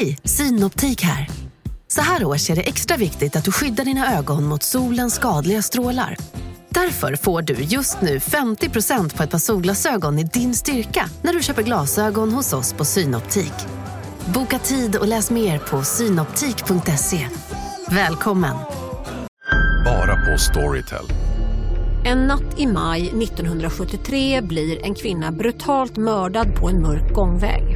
Hej, Synoptik här. Så här års är det extra viktigt att du skyddar dina ögon mot solens skadliga strålar. Därför får du just nu 50% på ett par solglasögon i din styrka när du köper glasögon hos oss på Synoptik. Boka tid och läs mer på synoptik.se. Välkommen! Bara på Storytel. En natt i maj 1973 blir en kvinna brutalt mördad på en mörk gångväg.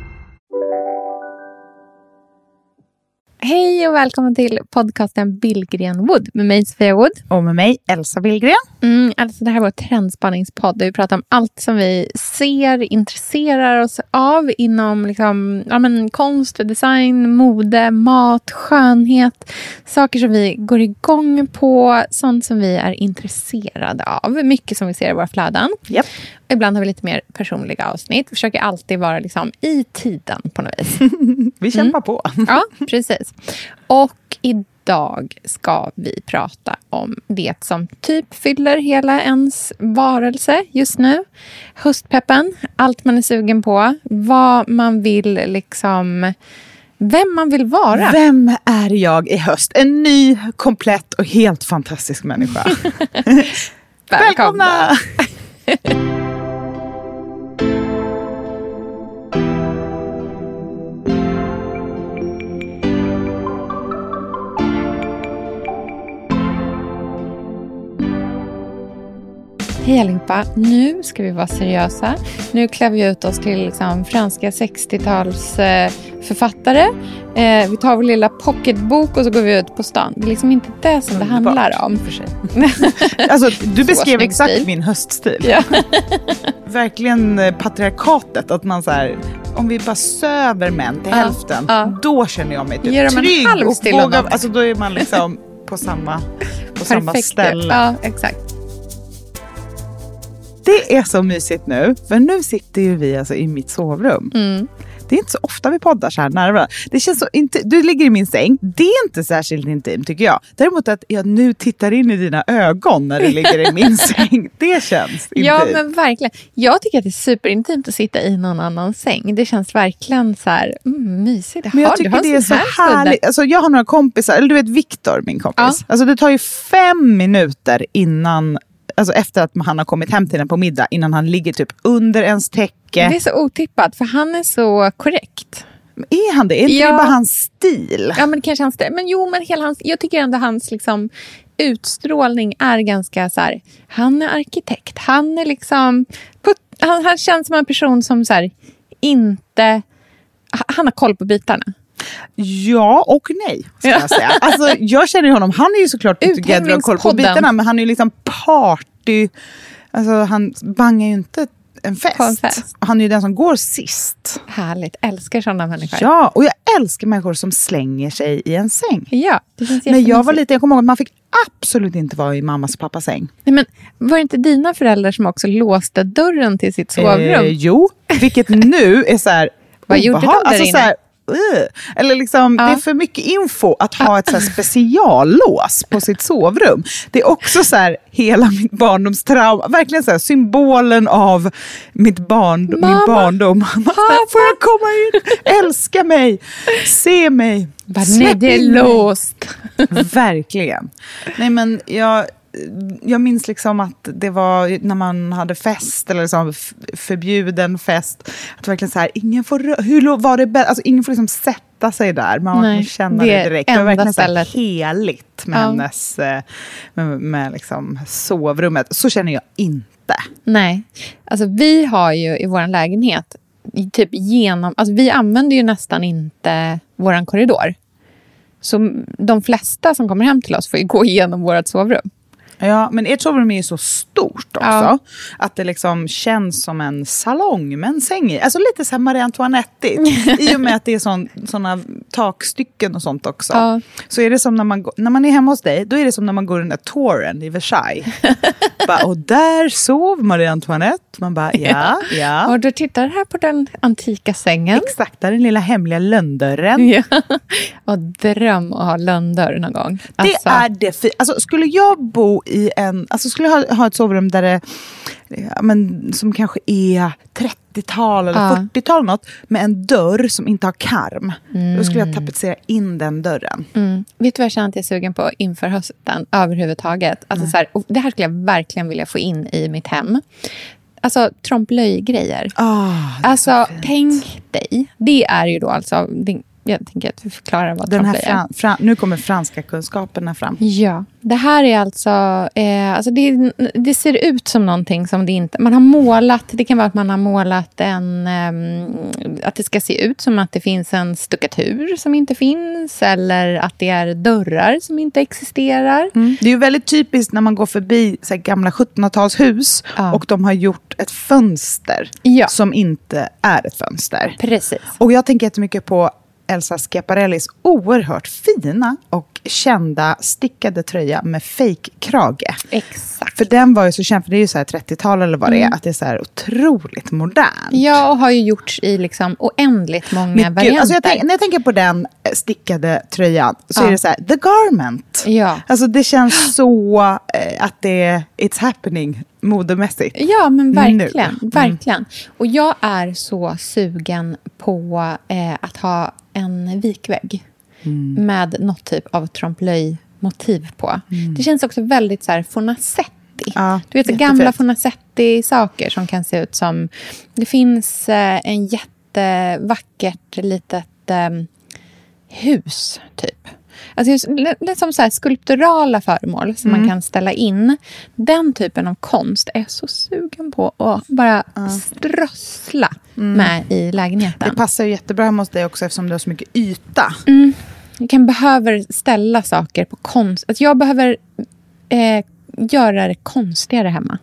Hej och välkommen till podcasten Billgren Wood med mig Sofia Wood. Och med mig Elsa Billgren. Mm, alltså det här är vår trendspanningspodd där vi pratar om allt som vi ser, intresserar oss av inom liksom, ja, men, konst, design, mode, mat, skönhet. Saker som vi går igång på, sånt som vi är intresserade av. Mycket som vi ser i våra flöden. Yep. Ibland har vi lite mer personliga avsnitt. Vi försöker alltid vara liksom i tiden på något vis. vi kämpar mm. på. ja, precis. Och idag ska vi prata om det som typ fyller hela ens varelse just nu. Höstpeppen, allt man är sugen på, vad man vill liksom... Vem man vill vara. Vem är jag i höst? En ny, komplett och helt fantastisk människa. Välkomna! Hej allihopa! Nu ska vi vara seriösa. Nu klär vi ut oss till liksom, franska 60-talsförfattare. Eh, vi tar vår lilla pocketbok och så går vi ut på stan. Det är liksom inte det som det handlar om. För sig. alltså, du beskrev exakt stil. min höststil. Ja. Verkligen eh, patriarkatet. Att man så här, om vi bara söver män till ja. hälften, ja. då känner jag mig typ Ger trygg. och vågar, alltså, då är man liksom på samma, på samma ställe. Ja, exakt. Det är så mysigt nu, för nu sitter ju vi alltså i mitt sovrum. Mm. Det är inte så ofta vi poddar så här nära varandra. Det känns så inte, du ligger i min säng. Det är inte särskilt intimt tycker jag. Däremot att jag nu tittar in i dina ögon när du ligger i min säng. Det känns intimt. Ja men verkligen. Jag tycker att det är superintimt att sitta i någon annans säng. Det känns verkligen så här mm, mysigt. Men jag tycker det är så härligt. Alltså, jag har några kompisar, eller du vet Viktor min kompis. Ja. Alltså, det tar ju fem minuter innan alltså efter att han har kommit hem till den på middag, innan han ligger typ under ens täcke. Det är så otippat, för han är så korrekt. Är han det? Är inte ja. det bara hans stil? Ja, men kanske hans stil. Men jo, men hela hans, jag tycker ändå hans liksom, utstrålning är ganska så här, han är arkitekt. Han är liksom, han, han känns som en person som så här, inte, han har koll på bitarna. Ja och nej, ska jag säga. Alltså, jag känner ju honom, han är ju såklart together och koll på bitarna, men han är ju liksom party... Alltså han bangar ju inte en fest. en fest. Han är ju den som går sist. Härligt, älskar sådana människor. Ja, och jag älskar människor som slänger sig i en säng. Ja, det känns När jag var liten, jag kommer ihåg att man fick absolut inte vara i mammas och pappas säng. Nej, men var det inte dina föräldrar som också låste dörren till sitt sovrum? Eh, jo, vilket nu är så här... Vad gjorde de där alltså, inne? Eller liksom, ja. Det är för mycket info att ha ett så speciallås på sitt sovrum. Det är också så här, hela mitt barndomstrauma, verkligen så här, symbolen av mitt barn, min barndom. Mamma, får jag komma in? Älska mig, se mig. Nej, det är låst. Verkligen. Nej, men jag jag minns liksom att det var när man hade fest, eller liksom förbjuden fest, att verkligen så här, ingen får, hur var det alltså, ingen får liksom sätta sig där, man Nej, kan känna det, det direkt. Det var verkligen så här heligt med ja. hennes, eh, med, med liksom sovrummet. Så känner jag inte. Nej, alltså vi har ju i vår lägenhet, typ genom, alltså vi använder ju nästan inte vår korridor. Så de flesta som kommer hem till oss får ju gå igenom vårt sovrum. Ja, men ert sovrum är ju så stort också. Ja. Att det liksom känns som en salong med en säng i. Alltså lite så här Marie Antoinette I och med att det är sån, såna takstycken och sånt också. Ja. Så är det som när man, när man är hemma hos dig, då är det som när man går den där touren i Versailles. bara, och där sov Marie Antoinette. Man bara, ja, ja. Och du tittar här på den antika sängen. Exakt, där är den lilla hemliga lönndörren. Ja. Och dröm att ha lönndörr någon gång. Det Alltså, är det alltså, Skulle jag bo i en... Alltså skulle ha, ha ett sovrum där det, men, som kanske är 30-tal eller Ja. 40-tal något, med en dörr som inte har karm. Då skulle jag tapetsera in den dörren. Mm. Vet du vad jag känner att jag är sugen på inför hösten överhuvudtaget? Alltså, så här, och det här skulle jag verkligen vilja få in i mitt hem. Alltså trompe-l'œil-grejer. Ah, Alltså, tänk dig. Det är ju då alltså... Det, jag tänker att vi förklarar vad den här är. fran, nu kommer franska kunskaperna fram. Ja, det här är alltså... Eh, alltså det, det ser ut som någonting som det inte... Man har målat... Det kan vara att man har målat en... ehm, att det ska se ut som att det finns en stuckatur som inte finns. Eller att det är dörrar som inte existerar. Det är ju väldigt typiskt när man går förbi så gamla 1700-talshus Ja. och de har gjort ett fönster Ja. som inte är ett fönster. Precis. Och jag tänker jättemycket på Elsa Schiaparellis oerhört fina och kända stickade tröja med fake-krage. Exakt. För den var ju så känd, för det är ju så här 30-tal eller vad det är, att det är så här otroligt modernt. Ja, och har ju gjorts i liksom oändligt många gud, varianter. alltså jag tänk, när jag tänker på den eh, stickade tröjan så Ja. är det så här, the garment. Ja. Alltså det känns så eh, att det är, it's happening modemässigt. Ja, men verkligen. Mm. verkligen. Och jag är så sugen på eh, att ha en vikvägg Mm. med något typ av trompe-l'œil-motiv på. Det känns också väldigt så här Fornasetti. Ja, du vet, gamla Fornasetti-saker som kan se ut som... Det finns eh, en jättevackert litet eh, hus, typ. Alltså just, li- lite som så här skulpturala föremål som Mm. man kan ställa in. Den typen av konst är jag så sugen på att bara strössla med i lägenheten. Mm. Det passar ju jättebra hemma hos dig också eftersom du har så mycket yta. Jag kan behöver ställa saker på konst. Alltså jag behöver eh, göra det konstigare hemma.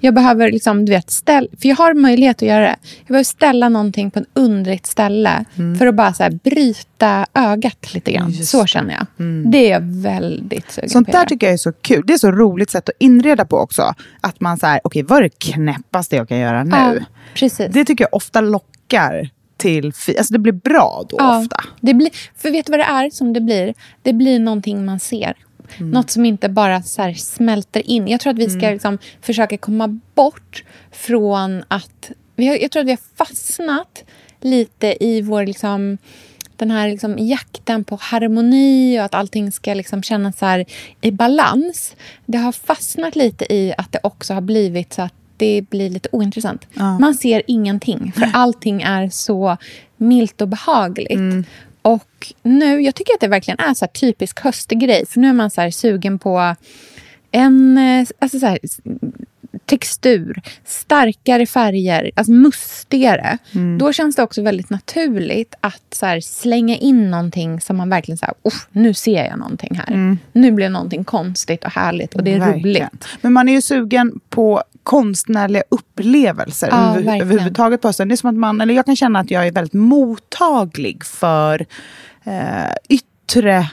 Jag behöver liksom, du vet, ställ, för jag har möjlighet att göra det. Jag behöver ställa någonting på ett undrigt ställe för att bara så här, bryta ögat lite grann. Just så känner jag. Det är jag väldigt sugen Sånt på där tycker jag är så kul. Det är så roligt sätt att inreda på också. Att man säger, okej vad är det knäppaste jag kan göra nu? Ja, precis. Det tycker jag ofta lockar till, alltså det blir bra då Ja, ofta. Det blir, för vet du vad det är som det blir? Det blir någonting man ser. Mm. Något som inte bara så smälter in. Jag tror att vi ska Mm. liksom försöka komma bort från att... Vi har, jag tror att vi har fastnat lite i vår... Liksom, den här liksom jakten på harmoni och att allting ska liksom kännas så i balans. Det har fastnat lite i att det också har blivit så att det blir lite ointressant. Man ser ingenting, för allting är så milt och behagligt. Och nu, jag tycker att det verkligen är så här typisk höstgrej. För nu är man så här sugen på en eh, alltså så här, textur, starkare färger, alltså mustigare. Då känns det också väldigt naturligt att här, slänga in någonting som man verkligen så här, "Uff, nu ser jag någonting här. Nu blir någonting konstigt och härligt och det är Verkligen. roligt. Men man är ju sugen på konstnärliga upplevelser Ja, över, överhuvudtaget på hösten. Det är som att man, eller jag kan känna att jag är väldigt mottaglig för eh, yttre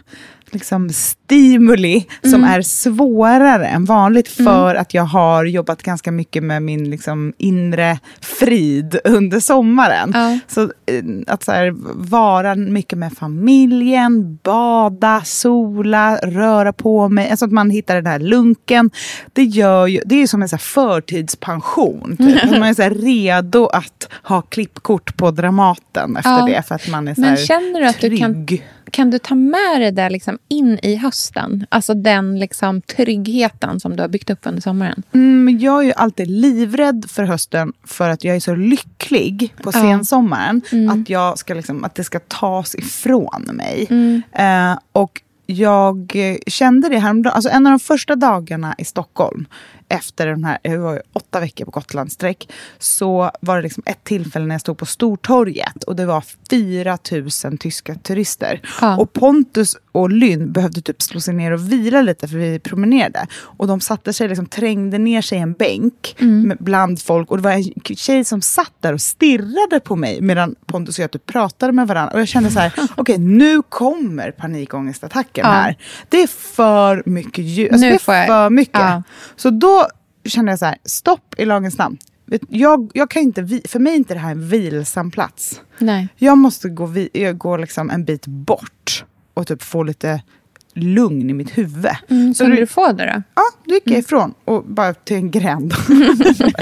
liksom, stimuli som Mm. är svårare än vanligt för att jag har jobbat ganska mycket med min liksom, inre frid under sommaren. Ja. Så eh, att så här, vara mycket med familjen, bada, sola, röra på mig. Alltså att man hittar den här lunken. Det, gör ju, det är som en så förtidspension. Typ. Man är så redo att ha klippkort på Dramaten efter Ja. det. För att man är så Men känner du att du kan, trygg. Kan du ta med det där liksom in i hösten? Alltså den liksom tryggheten som du har byggt upp under sommaren. Mm, jag är ju alltid livrädd för hösten för att jag är så lycklig på sensommaren. Att, jag ska liksom, att det ska tas ifrån mig. Eh, och jag eh, kände det häromdagen, alltså en av de första dagarna i Stockholm efter den här, jag var ju åtta veckor på Gotland sträck, så var det liksom ett tillfälle när jag stod på Stortorget och det var 4 000 tyska turister. Ja. Och Pontus och Lynn behövde typ slå sig ner och vila lite för vi promenerade. Och de satte sig, liksom, trängde ner sig i en bänk med, bland folk. Och det var en tjej som satt där och stirrade på mig medan Pontus och jag typ pratade med varandra. Och jag kände så här, okej nu kommer panikångestattacken Ja. här. Det är för mycket ljud. Alltså, Nu det är för mycket. Ja. Så då kände jag så här, stopp i lagens namn. Jag, jag kan inte, för mig är inte det här en vilsam plats. Nej. Jag måste gå, vi, jag går liksom en bit bort och typ få lite lugn i mitt huvud. Mm, så du, du få det då? ja, då gick jag ifrån och bara till en gränd.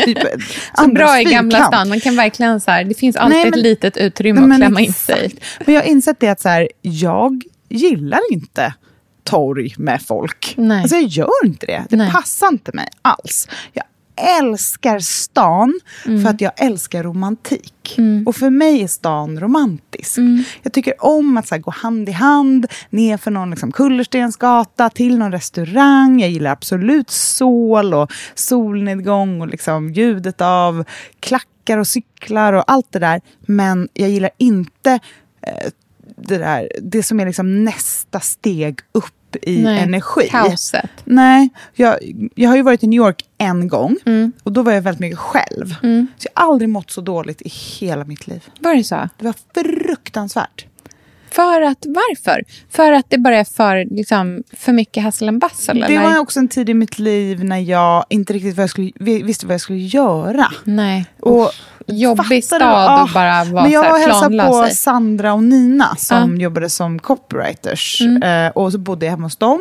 Typ Så bra i Gamla stan. Man kan verkligen så här, det finns alltid Nej, men- ett litet utrymme Nej, att men klämma in sig i. Men jag har insett det att så här, jag gillar inte torg med folk. Nej. Alltså jag gör inte det. Det Nej. passar inte mig alls. Jag älskar stan Mm. för att jag älskar romantik. Och för mig är stan romantisk. Mm. Jag tycker om att så här, gå hand i hand ner för någon liksom, kullerstensgata till någon restaurang. Jag gillar absolut sol och solnedgång och liksom, ljudet av klackar och cyklar och allt det där. Men jag gillar inte eh, det, där, det som är liksom nästa steg upp i Nej, energi. Kaoset. Nej, jag, jag har ju varit i New York en gång Mm. och då var jag väldigt mycket själv. Så jag har aldrig mått så dåligt i hela mitt liv. Var det så? Det var fruktansvärt. För att, varför? För att det bara är för, liksom, för mycket hassel and bustle? Det var också en tid i mitt liv när jag inte riktigt vad jag skulle, vi- visste vad jag skulle göra. Nej. Och Jobbig stad att bara vara Men jag var och hälsade på. Sandra och Nina som jobbade som copywriters. Mm. Eh, och så bodde jag hemma hos dem.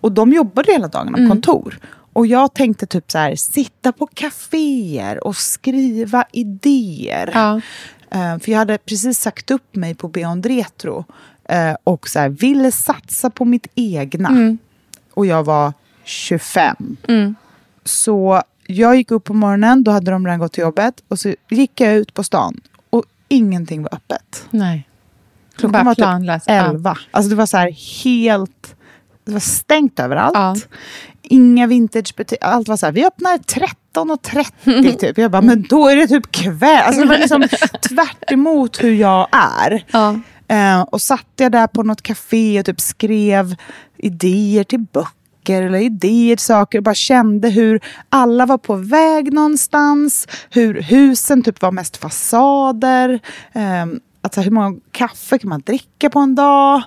Och de jobbade hela dagen på Mm. kontor. Och jag tänkte typ så här, sitta på kaféer och skriva idéer. Ja. Eh, för jag hade precis sagt upp mig på Beyond Retro. eh, och så här, ville satsa på mitt egna. Mm. Och jag var 25. Så jag gick upp på morgonen, då hade de redan gått till jobbet. Och så gick jag ut på stan och ingenting var öppet. Nej. Klockan Bara var typ. 11. Alltså det var så här helt... Det var stängt överallt. Ja. Inga vintagebutiker. Allt var så här, vi öppnar 13.30 typ. Jag bara, men då är det typ kväll. Alltså det var liksom tvärt emot hur jag är. Ja. Eh, och satt jag där på något café och typ skrev idéer till böcker eller idéer till saker och bara kände hur alla var på väg någonstans. Hur husen typ var mest fasader. Eh, att så här, hur många kaffe kan man dricka på en dag?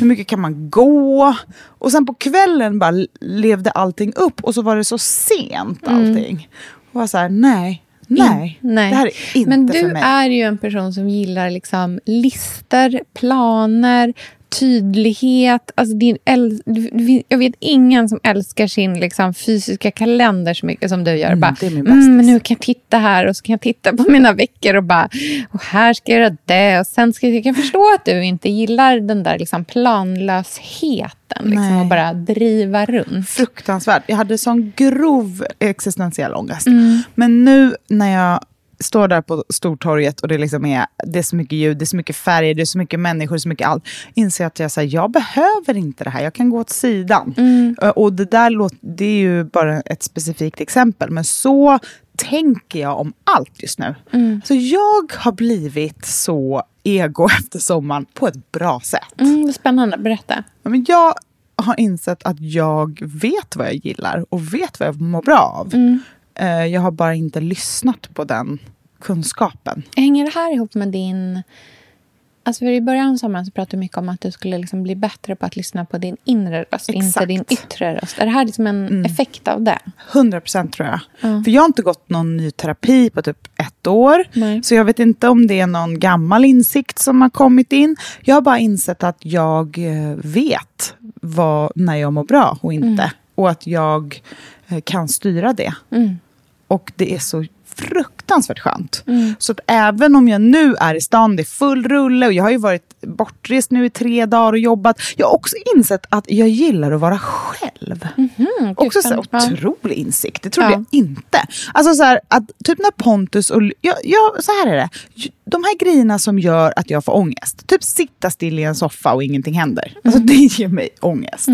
Hur mycket kan man gå? Och sen på kvällen bara levde allting upp och så var det så sent allting. Och var så här, nej, nej, Nej. det här är inte Men du för mig. är ju en person som gillar liksom lister, planer, tydlighet. Alltså din äl- jag vet ingen som älskar sin liksom fysiska kalender så mycket som du gör. Mm, bara, det är min mm, bästis." men nu kan jag titta här och så kan jag titta på mina veckor och bara, och här ska jag göra det. Och sen ska jag, jag kan förstå att du inte gillar den där liksom planlösheten. Liksom, och bara driva runt. fruktansvärt. Jag hade sån grov existentiell ångest. Mm. Men nu när jag står där på Stortorget och det, liksom är, det är så mycket ljud, det är så mycket färger, det är så mycket människor, så mycket allt. Inser att jag, säger jag behöver inte det här, jag kan gå åt sidan. Mm. Ö, Och det där låter, det är ju bara ett specifikt exempel, men så tänker jag om allt just nu. Mm. Så jag har blivit så ego efter sommaren på ett bra sätt. Mm, spännande, berätta. Men jag har insett att jag vet vad jag gillar och vet vad jag mår bra av. Eh, Jag har bara inte lyssnat på den kunskapen. Hänger det här ihop med din... Alltså för I början av så pratade du mycket om att du skulle liksom bli bättre på att lyssna på din inre röst, inte Exakt. din yttre röst. Är det här liksom en effekt av det? 100 procent tror jag. För jag har inte gått någon ny terapi på typ ett år. Nej. Så jag vet inte om det är någon gammal insikt som har kommit in. Jag har bara insett att jag eh, vet vad, när jag mår bra och inte. Och att jag eh, kan styra det. Och det är så fruktansvärt skönt. Så att även om jag nu är i stan, det är full rulle och jag har ju varit bortrest nu i tre dagar och jobbat. Jag har också insett att jag gillar att vara själv. också så här spännande. otrolig insikt, det trodde Ja. jag inte. Alltså så här, att typ när Pontus och... Ja, ja, så här är det. De här grejerna som gör att jag får ångest. Typ sitta still i en soffa och ingenting händer. Alltså det ger mig ångest.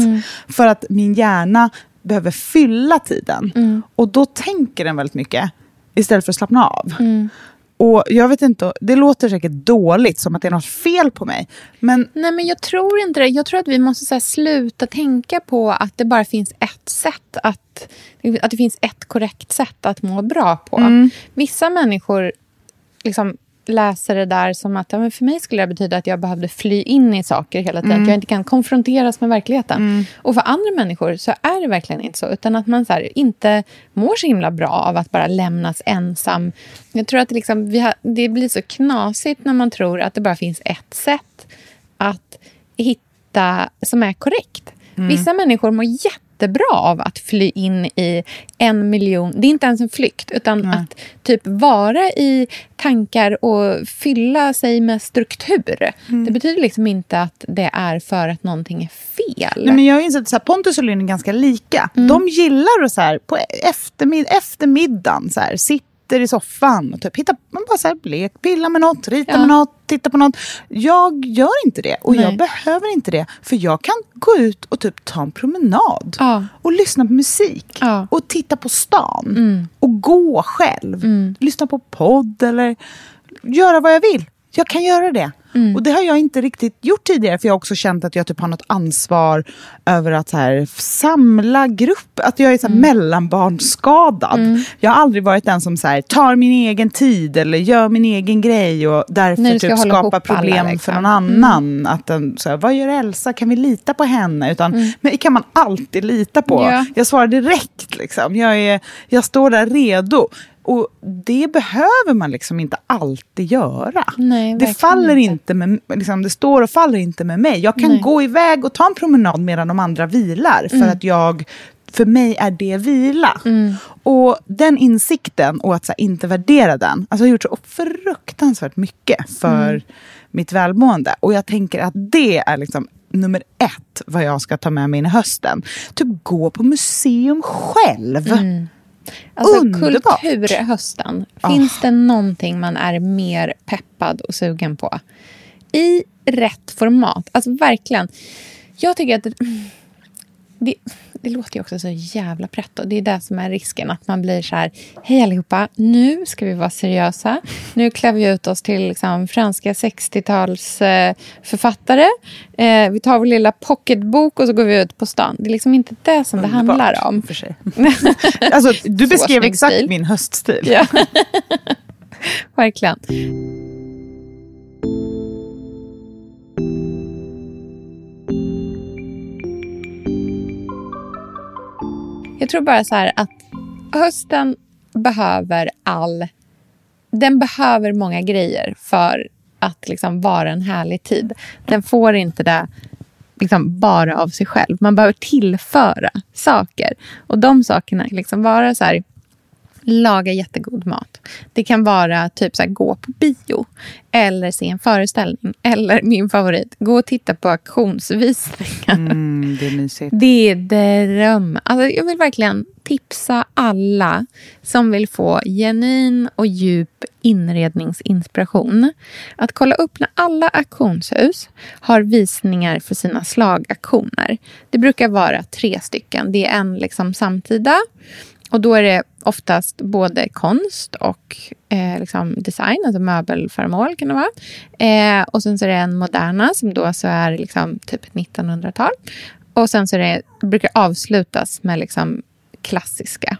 För att min hjärna behöver fylla tiden. Och då tänker den väldigt mycket istället för att slappna av. Och jag vet inte, det låter säkert dåligt, som att det är något fel på mig. Men Nej, men jag tror inte det. Jag tror att vi måste här, sluta tänka på att det bara finns ett sätt att... Att det finns ett korrekt sätt att må bra på. Mm. Vissa människor liksom läser det där som att ja, men för mig skulle det betyda att jag behövde fly in i saker hela tiden. Att jag inte kan konfronteras med verkligheten. Och för andra människor så är det verkligen inte så. Utan att man så här, inte mår så himla bra av att bara lämnas ensam. Jag tror att det, liksom, vi har, det blir så knasigt när man tror att det bara finns ett sätt att hitta som är korrekt. Vissa människor mår jättebra av att fly in i en miljon... Det är inte ens en flykt, utan att typ vara i tankar och fylla sig med struktur. Det betyder liksom inte att det är för att någonting är fel. Nej, men jag har insett att Pontus och Lynn är ganska lika. Mm. De gillar att så här, på eftermid eftermiddagen så här, sitter i soffan och typ hittar, man bara så här, lek, pilla med något, rita Ja. med något, titta på något. Jag gör inte det och jag Nej. behöver inte det. För jag kan gå ut och typ ta en promenad Ja. och lyssna på musik Ja. Mm. och titta på stan och gå själv. Lyssna på podd eller göra vad jag vill. Jag kan göra det. Mm. Och det har jag inte riktigt gjort tidigare för jag har också känt att jag typ har något ansvar över att så här, samla grupp. Att jag är så här, Mm. mellanbarnsskadad. Jag har aldrig varit den som så här, tar min egen tid eller gör min egen grej och därför typ skapar ihop alla, problem liksom. för någon annan. Att den, så här, vad gör Elsa? Kan vi lita på henne? Utan, Men det kan man alltid lita på. Ja. Jag svarar direkt. Liksom. Jag, är, jag står där redo. Och det behöver man liksom inte alltid göra. Nej, det faller inte. inte med, liksom, det står och faller inte med mig. Jag kan Nej. gå iväg och ta en promenad medan de andra vilar. För att jag, för mig är det vila. Och den insikten och att här, inte värdera den, alltså, har gjort så fruktansvärt mycket för mitt välmående. Och jag tänker att det är liksom nummer ett vad jag ska ta med mig in i hösten. Typ gå på museum själv. Alltså Underbart. kulturhösten. Finns det någonting man är mer peppad och sugen på? I rätt format. Alltså verkligen. Jag tycker att det, det, det låter ju också så jävla pretto. Det är det som är risken. Att man blir så här, hej allihopa, nu ska vi vara seriösa. Nu klär vi ut oss till liksom, franska 60-tals eh. Eh, vi tar vår lilla pocketbok och så går vi ut på stan. Det är liksom inte det som det Underbart, handlar om. För sig. alltså, du beskrev exakt min höststil. Ja. Verkligen. Jag tror bara så här att hösten behöver all... Den behöver många grejer för att liksom vara en härlig tid. Den får inte det liksom bara av sig själv. Man behöver tillföra saker. Och de sakerna kan liksom vara så här laga jättegod mat. Det kan vara typ så här, gå på bio eller se en föreställning. Eller min favorit, gå och titta på auktionsvisningar. Mm, det är mysigt. Det är dröm. Alltså, jag vill verkligen tipsa alla som vill få genuin och djup inredningsinspiration att kolla upp när alla auktionshus har visningar för sina slagaktioner. Det brukar vara tre stycken. Det är en liksom samtida och då är det oftast både konst och eh, liksom design, alltså möbelföremål kan det vara. Eh, och sen så är det en moderna som då så är liksom typ 1900-tal. Och sen så är det, brukar avslutas med liksom klassiska.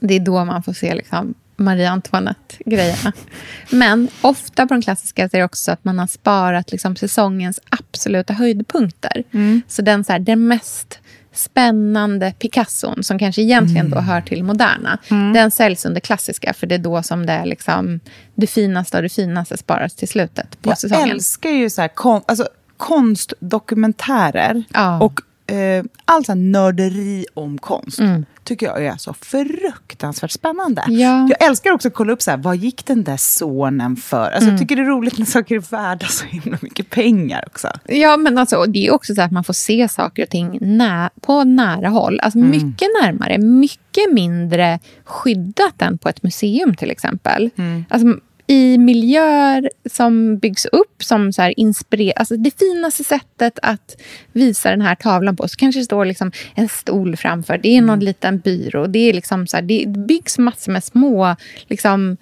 Det är då man får se liksom Marie Antoinette-grejerna. Men ofta på de klassiska är det också så att man har sparat liksom säsongens absoluta höjdpunkter. Så den, så här, den mest spännande Picasson, som kanske egentligen då hör till moderna, den säljs under klassiska, för det är då som det är liksom det finaste av det finaste sparas till slutet på Jag säsongen. älskar ju så här, kon, alltså, konstdokumentärer Ja. och eh, all så nörderi om konst. Mm. tycker jag är så fruktansvärt spännande. Ja. Jag älskar också att kolla upp så här, vad gick den där sonen för. Alltså, Mm. Jag tycker det är roligt när saker är värda så himla mycket pengar också. Ja, men alltså, det är också så att man får se saker och ting nä på nära håll. Alltså mycket närmare, mycket mindre skyddat än på ett museum till exempel. Alltså, I miljöer som byggs upp som så här inspirer- alltså det finaste sättet att visa den här tavlan på. Så kanske det står liksom en stol framför, det är någon liten byrå. Det, är liksom så här, det byggs massor med små liksom,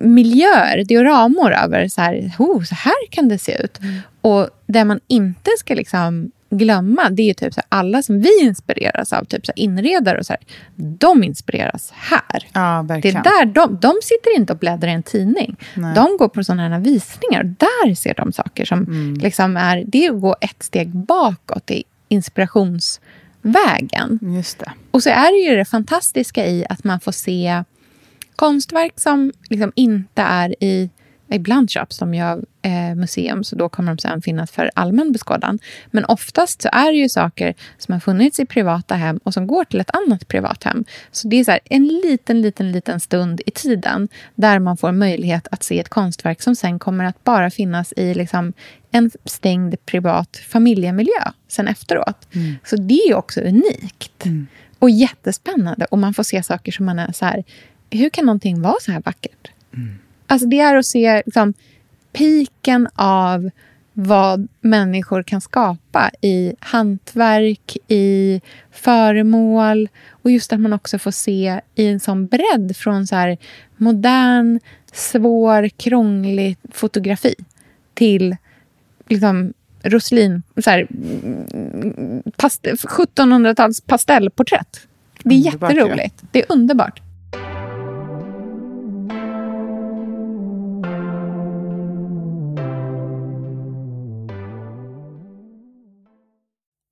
miljöer, dioramor över så här, oh, så här kan det se ut. Och det man inte ska liksom glömma, det är typ så här, alla som vi inspireras av, typ så här, inredare och så här, de inspireras här. Ja, Det är där de, de sitter inte och bläddrar i en tidning. Nej. De går på sådana här visningar. och Där ser de saker som Mm. liksom är... Det är att gå ett steg bakåt i inspirationsvägen. Just det. Och så är det ju det fantastiska i att man får se konstverk som liksom inte är i... Ibland köps de ju av eh, museum, så då kommer de sen finnas för allmän beskådan. Men oftast så är det ju saker som har funnits i privata hem och som går till ett annat privat hem. Så det är så här, en liten, liten, liten stund i tiden där man får möjlighet att se ett konstverk som sen kommer att bara finnas i liksom en stängd privat familjemiljö sen efteråt. Så det är också unikt. Och jättespännande. Och man får se saker som man är så här... Hur kan någonting vara så här vackert? Alltså det är att se liksom, piken av vad människor kan skapa i hantverk, i föremål och just att man också får se i en sån bredd från så här modern, svår, krånglig fotografi till liksom Roslin, så här, past- 1700-tals pastellporträtt. Det är Underbart, jätteroligt. Det är underbart.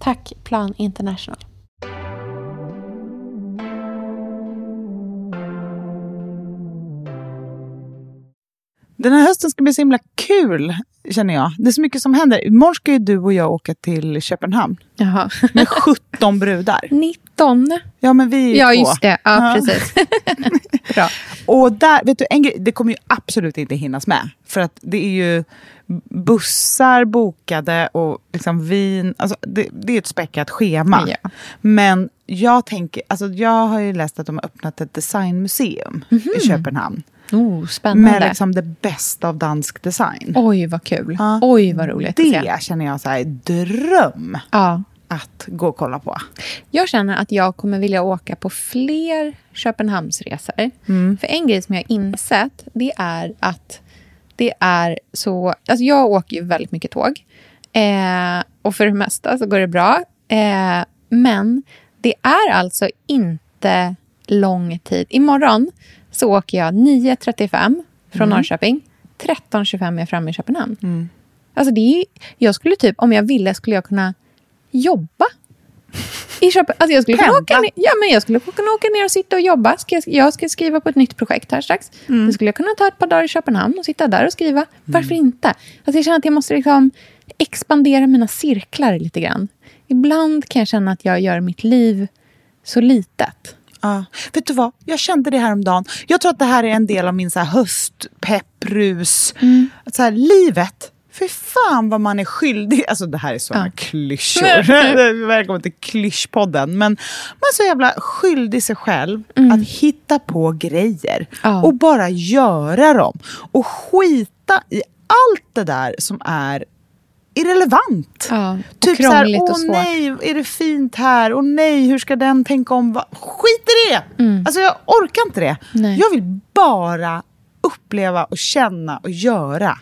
Tack Plan International. Den här hösten ska bli så himla kul, känner jag. Det är så mycket som händer. Imorgon ska ju du och jag åka till Köpenhamn Jaha. med 17 brudar. 19. Ja, men vi är ju Ja, två. just det. Ja, precis. Bra. Och där, vet du, en grej, det kommer ju absolut inte hinnas med. För att det är ju bussar bokade och liksom vin. Alltså det, det är ett späckat schema. Ja. Men jag tänker, alltså jag har ju läst att de har öppnat ett designmuseum i Köpenhamn. Oh, spännande. Med liksom det bästa av dansk design. Oj, vad kul. Ja. Oj, vad roligt. Det känner jag så här, dröm Ja. att gå och kolla på. Jag känner att jag kommer vilja åka på fler Köpenhamnsresor. För en grej som jag har insett, det är att det är så... Alltså jag åker ju väldigt mycket tåg. Eh, och för det mesta så går det bra. Eh, men det är alltså inte lång tid. Imorgon så åker jag 9.35 från Norrköping. 13.25 är jag framme i Köpenhamn. Alltså det är, jag skulle typ, om jag ville, skulle jag kunna jobba i Köpen, alltså jag skulle kunna åka ner, ja, men jag skulle kunna åka ner och sitta och jobba. Ska jag, jag ska skriva på ett nytt projekt här strax. Då skulle jag kunna ta ett par dagar i Köpenhamn och sitta där och skriva. Varför inte? Alltså jag känner att jag måste liksom expandera mina cirklar lite grann. Ibland kan jag känna att jag gör mitt liv så litet. Ja. Vet du vad? Jag kände det här om dagen. Jag tror att det här är en del av min så här höstpepprus. Så här, livet, för fan vad man är skyldig. Alltså det här är såna Ja. klyschor. Välkommen till klyschpodden. Men man är så jävla skyldig sig själv att hitta på grejer. Ja. Och bara göra dem. Och skita i allt det där som är irrelevant. Ja, typ så här, åh nej, är det fint här? Åh nej, hur ska den tänka om? Va? Skit i det! Alltså jag orkar inte det. Nej. Jag vill bara uppleva och känna och göra.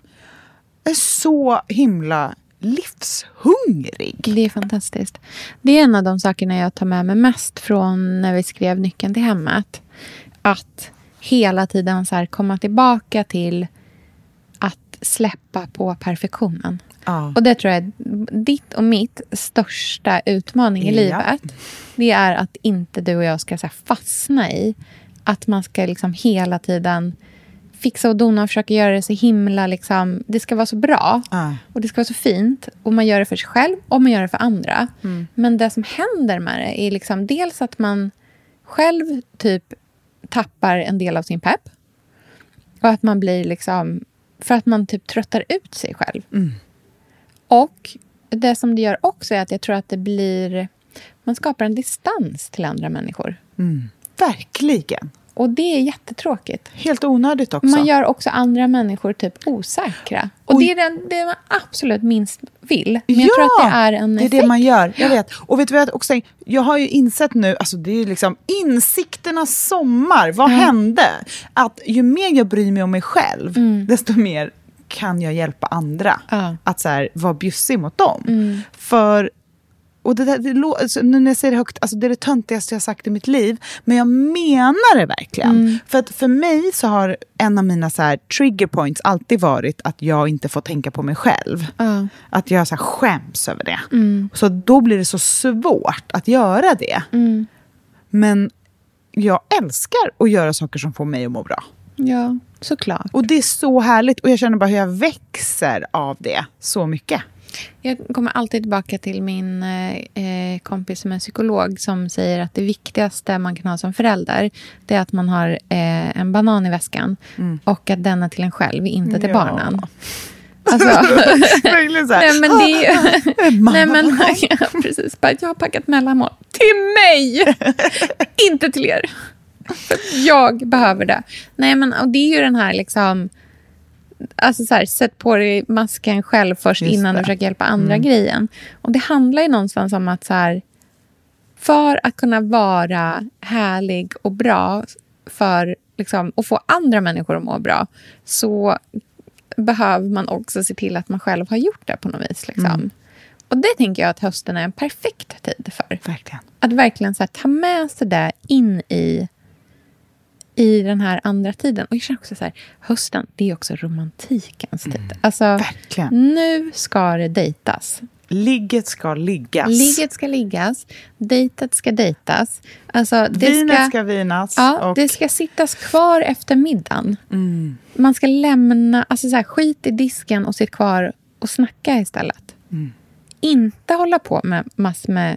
Är så himla livshungrig. Det är fantastiskt. Det är en av de sakerna jag tar med mig mest från när vi skrev Nyckeln till hemmet. Att hela tiden så komma tillbaka till att släppa på perfektionen. Ja. Och det tror jag är ditt och mitt största utmaning i Ja. livet. Det är att inte du och jag ska så fastna i att man ska liksom hela tiden fixa och dona och försöka göra det så himla... Liksom, det ska vara så bra Ja. och det ska vara så fint. Och man gör det för sig själv och man gör det för andra. Mm. Men det som händer med det är liksom dels att man själv typ tappar en del av sin pepp. Och att man blir liksom... För att man typ tröttar ut sig själv. Och det som det gör också är att jag tror att det blir... Man skapar en distans till andra människor. Verkligen. Och det är jättetråkigt. Helt onödigt också. Man gör också andra människor typ osäkra. Och Oj. det är den, det man absolut minst vill. Men jag tror att det är en det är effekt. det man gör. Jag vet. Och vet du vad jag också Jag har ju insett nu, alltså det är liksom insikternas sommar. Vad hände? Att ju mer jag bryr mig om mig själv, desto mer kan jag hjälpa andra. Ja. Att så här, vara bjussig mot dem. För och det, där, det, alltså, nu när jag säger det högt, alltså det är det töntigaste jag sagt i mitt liv. Men jag menar det verkligen. För att för mig så har en av mina så här, trigger points alltid varit att jag inte får tänka på mig själv. Ja. Att jag så här, skäms över det. Så då blir det så svårt att göra det. Men jag älskar att göra saker som får mig att må bra. Ja, såklart. Och det är så härligt. Och jag känner bara hur jag växer av det så mycket. Jag kommer alltid tillbaka till min eh, eh, kompis som är psykolog som säger att det viktigaste man kan ha som förälder det är att man har eh, en banan i väskan och att den är till en själv, inte till Mm. Ja. barnen. Alltså, Verkligen så här. nej, men det är ju... Mamma nej, men, ja, precis. Bara, jag har packat mellanmål till mig, inte till er. Jag behöver det. Nej, men och det är ju den här liksom... Alltså så här, sätt på dig masken själv först Just innan det. du försöker hjälpa andra grejen. Och det handlar ju någonstans om att så här, för att kunna vara härlig och bra för liksom, och få andra människor att må bra så behöver man också se till att man själv har gjort det på något vis. Liksom. Och det tänker jag att hösten är en perfekt tid för. Verkligen. Att verkligen så här, ta med sig det in i, i den här andra tiden. Och jag känner också så här, hösten, det är också romantikens tid. Alltså, Verkligen. nu ska det dejtas. Ligget ska liggas. Ligget ska liggas, dejtet ska dejtas. Alltså, det Vinet ska, ska, vinas. ja, och Mm. det ska sittas kvar efter middagen. Man ska lämna, alltså så här, skit i disken och sitta kvar och snacka istället. Mm. Inte hålla på med massor med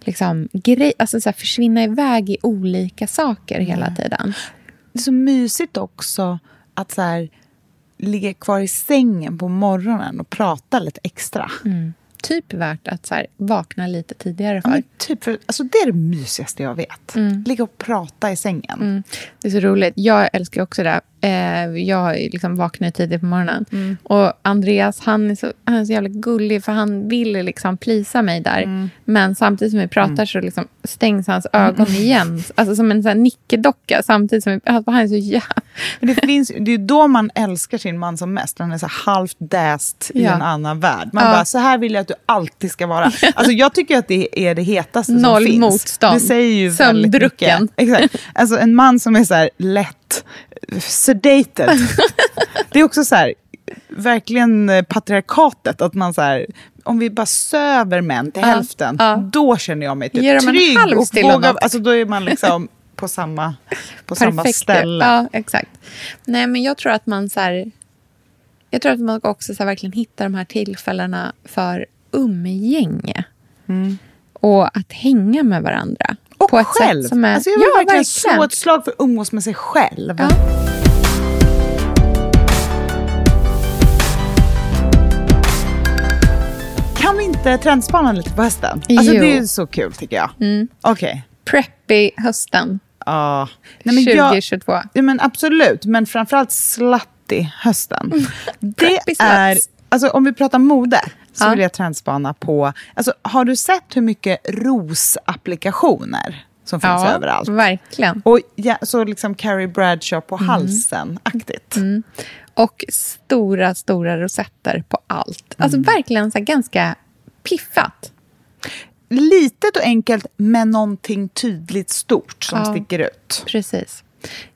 liksom, grej, alltså så här, försvinna iväg i olika saker hela tiden. Det är så mysigt också att så här, ligga kvar i sängen på morgonen och prata lite extra. Typ värt att så här, vakna lite tidigare Ja, för. men typ för, alltså det är det mysigaste jag vet. Ligga och prata i sängen. Mm. Det är så roligt. Jag älskar också det. Eh, jag liksom vaknar tidigt på morgonen. Mm. Och Andreas, han är, så, han är så jävla gullig för han vill liksom plisa mig där. Mm. Men samtidigt som vi pratar så liksom stängs hans ögon Mm. igen. Alltså som en sån nickedocka. Samtidigt som vi, alltså, han är så jävla... Men det, finns, det är då man älskar sin man som mest. när Han är så halvt däst i Ja. en annan värld. Man Ja. bara, så här vill jag att du alltid ska vara. Alltså, jag tycker att det är det hetaste Noll som finns. motstånd. Det säger ju väldigt mycket. Exakt. Alltså, en man som är så här lätt sedated. det är också så här, verkligen eh, patriarkatet. Att man så här, om vi bara söver män till Ja, hälften, ja. då känner jag mig typ Ger en trygg. halv och vågar, alltså, då är man liksom på samma, på samma ställe. Ja, exakt. Nej, men jag tror att man så här, Jag tror att man också så här, verkligen hittar de här tillfällena för umgänge. Och att hänga med varandra. Mm. Och på ett själv. Sätt som är, alltså jag vill ja, verkligen slå ett slag för att umgås med sig själv. Ja. Kan vi inte trendspana lite på hösten? Alltså Jo. det är så kul tycker jag. Okej. Preppy hösten Ja. Nej, men jag, 2022. ja, men absolut, men framförallt slutty hösten. Det Preppy sluts. är, alltså om vi pratar mode, så Ja. vill jag trendspana på... Alltså, har du sett hur mycket rosapplikationer som finns överallt? verkligen. Och ja, så liksom Carrie Bradshaw Mm. på halsen-aktigt. Och stora, stora rosetter på allt. Alltså Mm. verkligen så ganska piffat. Litet och enkelt, men någonting tydligt stort som Ja. sticker ut. Precis.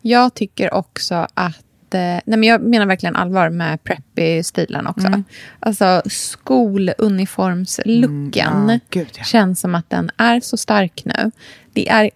Jag tycker också att... Nej men jag menar verkligen allvar med preppy-stilen också. Mm. Alltså skoluniformslooken Mm, ja, ja. känns som att den är så stark nu. Det är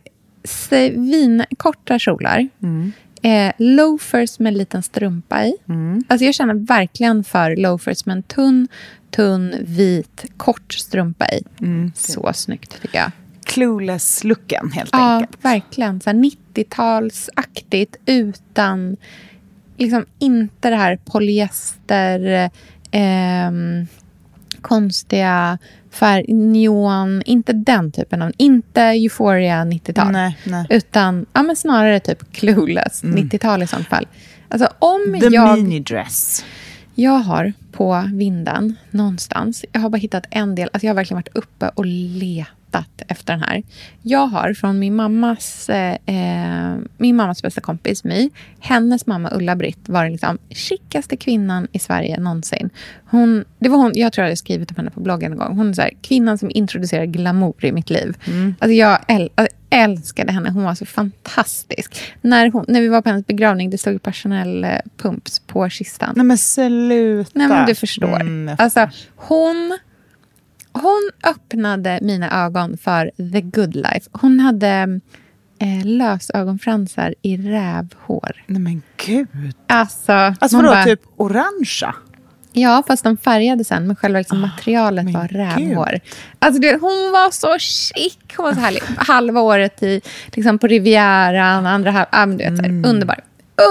svinkorta kjolar. Mm. Eh, loafers med en liten strumpa i. Mm. Alltså jag känner verkligen för loafers med en tunn, tunn, vit, kort strumpa i. Mm. Så snyggt tycker jag. Clueless-looken, helt Ja, enkelt. verkligen. Så här 90-talsaktigt utan... Liksom inte det här polyester, ehm, konstiga färg, neon. Inte den typen av... Inte Euphoria 90-tal. Nej, nej. Utan ja, men snarare typ Clueless 90-tal i sånt fall. Alltså om The jag... minidress. Jag har på vinden någonstans, jag har bara hittat en del, alltså jag har verkligen varit uppe och letat efter den här. Jag har från min mammas, eh, eh, min mammas bästa kompis My, hennes mamma Ulla-Britt var den liksom chickaste kvinnan i Sverige någonsin. Hon, det var hon, jag tror jag hade skrivit om henne på bloggen en gång. Hon är så här, kvinnan som introducerade glamour i mitt liv. Alltså jag äl, älskade henne, hon var så fantastisk. När, hon, när vi var på hennes begravning, det stod Passionell eh, Pumps på kistan. Nej men sluta. Nej, men du förstår. Mm, alltså, hon, hon öppnade mina ögon för the good life. Hon hade eh, lösögonfransar i rävhår. Nej men gud. Alltså, Alltså vadå, bara- typ orangea? Ja, fast de färgade sen, men själva liksom materialet Ah, men var gud. rävhår. Alltså, det, hon var så chic. Hon var så härlig. Halva året i, liksom på Rivieran, andra halva... Ah, Mm. Underbar.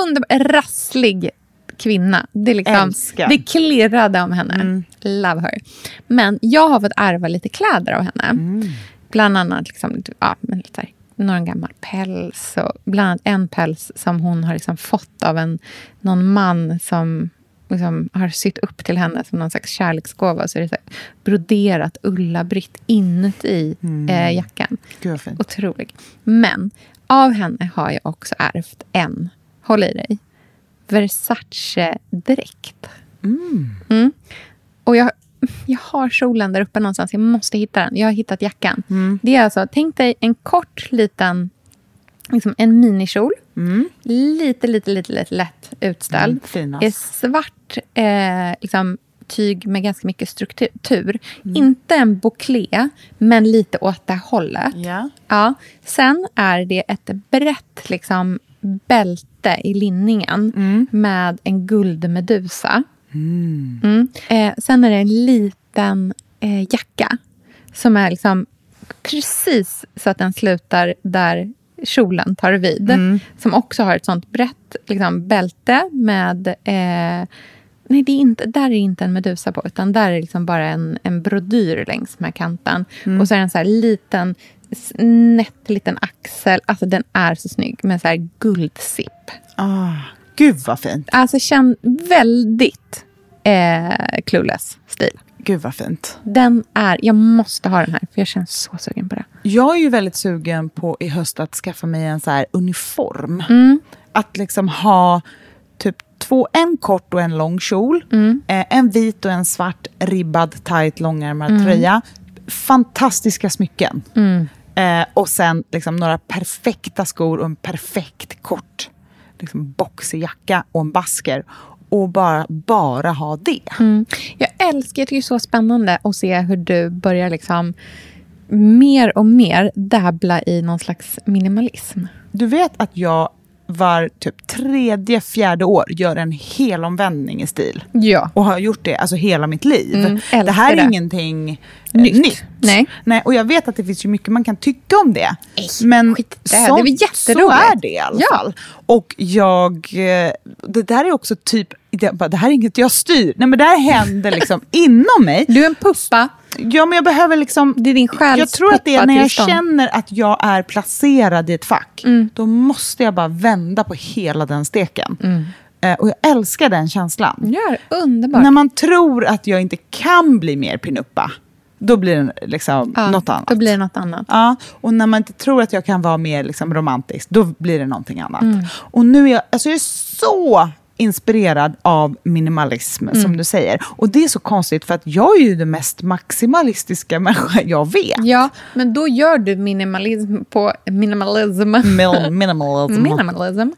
Underbar. Rasslig kvinna. Det, är liksom, Älskar. Mm. det klirrade om henne. Love her. Men jag har fått ärva lite kläder av henne. Mm. Bland annat liksom, ja, men lite här, någon gammal päls. Och bland annat en päls som hon har liksom fått av en, någon man som liksom har sytt upp till henne som någon slags kärleksgåva. Så är det så här, broderat Ulla-Britt inuti eh, jackan. Gud. Otrolig. Men av henne har jag också ärvt en, håll i dig, Versace-dräkt. Mm. Och jag, jag har kjolen där uppe någonstans. Jag måste hitta den. Jag har hittat jackan. Det är alltså, tänk dig en kort liten, liksom en minikjol. Lite, lite, lite, lite lätt utställd. Mm, är svart eh, liksom, tyg med ganska mycket struktur. Inte en bouclé, men lite åt det hållet. Ja. Ja. Sen är det ett brett liksom, bälte i linningen med en guldmedusa. Mm. Eh, sen är det en liten eh, jacka som är liksom precis så att den slutar där kjolen tar vid. Som också har ett sånt brett liksom, bälte med... Eh, nej, det är inte, där är inte en medusa på, utan där är liksom bara en, en brodyr längs med kanten. Och så är det en så här liten, snett liten axel. Alltså den är så snygg med så här guldsipp. Ah, gud vad fint. Alltså känn väldigt eh, clueless stil. Gud vad fint. Den är, jag måste ha den här, för jag känner så sugen på det. Jag är ju väldigt sugen på i höst att skaffa mig en så här uniform. Mm. Att liksom ha typ två, en kort och en lång kjol. Mm. Eh, en vit och en svart ribbad, tight, långärmad Mm. tröja. Fantastiska smycken. Eh, och sen liksom några perfekta skor och en perfekt kort liksom boxig jacka och en basker. Och bara, bara ha det. Mm. Jag älskar, jag tycker det är så spännande att se hur du börjar liksom mer och mer dabbla i någon slags minimalism. Du vet att jag var typ tredje, fjärde år gör en helomvändning i stil. Ja. Och har gjort det alltså hela mitt liv. Mm, det här är det. ingenting eh, Nytt. nytt. Nej. Nej. Och jag vet att det finns ju mycket man kan tycka om det. Nej, Men skit i det. är så är det i alla Ja. fall. Och jag, eh, det där är också typ, det här är inget jag styr. Nej men det här händer liksom inom mig. Du är en puppa. Ja men jag behöver liksom Det är din själs jag tror att det är när jag känner att jag är placerad i ett fack. Mm. Då måste jag bara vända på hela den steken. Eh, och jag älskar den känslan. Ja, underbart. När man tror att jag inte kan bli mer pinuppa, då blir det liksom ja, något annat. Då blir det något annat. Ja, och när man inte tror att jag kan vara mer liksom, romantisk, då blir det någonting annat. Mm. Och nu är jag, alltså jag är så inspirerad av minimalism, Mm. som du säger. Och det är så konstigt, för att jag är ju den mest maximalistiska människa jag vet. Ja, men då gör du minimalism på minimalism. Mil- minimalism. minimalism.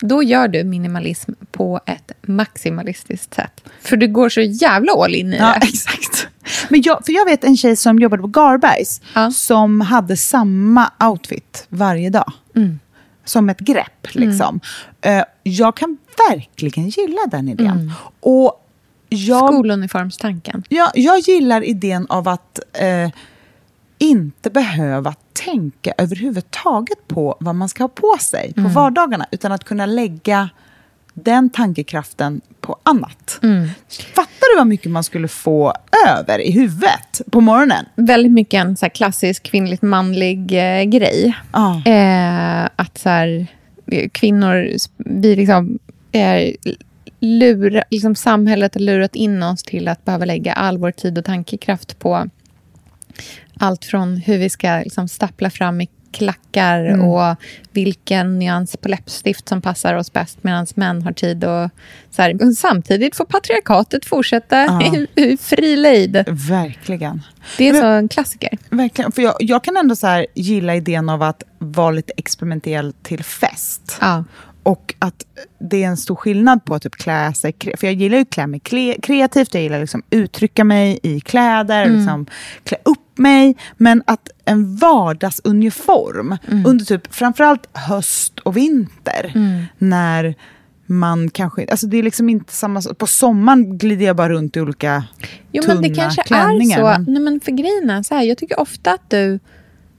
Då gör du minimalism på ett maximalistiskt sätt. För du går så jävla all in i Ja, det. exakt. Men jag, för jag vet en tjej som jobbade på Garbergs Ja. som hade samma outfit varje dag. Mm. Som ett grepp. Liksom. Eh, jag kan verkligen gilla den idén. Mm. Och jag, Skoluniformstanken. jag, jag gillar idén av att eh, inte behöva tänka överhuvudtaget på vad man ska ha på sig på vardagarna. Utan att kunna lägga den tankekraften på annat. Fattar du vad mycket man skulle få över i huvudet på morgonen? Väldigt mycket en så klassisk kvinnligt manlig eh, grej. Ja. Eh, att så här, eh, kvinnor, vi liksom är lura, liksom samhället har lurat in oss till att behöva lägga all vår tid och tankekraft på allt från hur vi ska liksom stappla fram i klackar och vilken nyans på läppstift som passar oss bäst medan män har tid och så här. Samtidigt får patriarkatet fortsätta Ja. i, i fri lejd. Verkligen. Det är Men- så en klassiker. Verkligen. För jag, jag kan ändå så gilla idén av att vara lite experimentell till fest. Ja. Och att det är en stor skillnad på att typ klä sig... För jag gillar ju att klä mig kreativt, jag gillar liksom uttrycka mig i kläder, Mm. liksom klä upp mig. Men att en vardagsuniform Mm. under typ framförallt höst och vinter, när man kanske... Alltså det är liksom inte samma... På sommaren glider jag bara runt i olika Jo, tunna men det kanske klänningar. är så. Nej, men för grejen är så här, jag tycker ofta att du,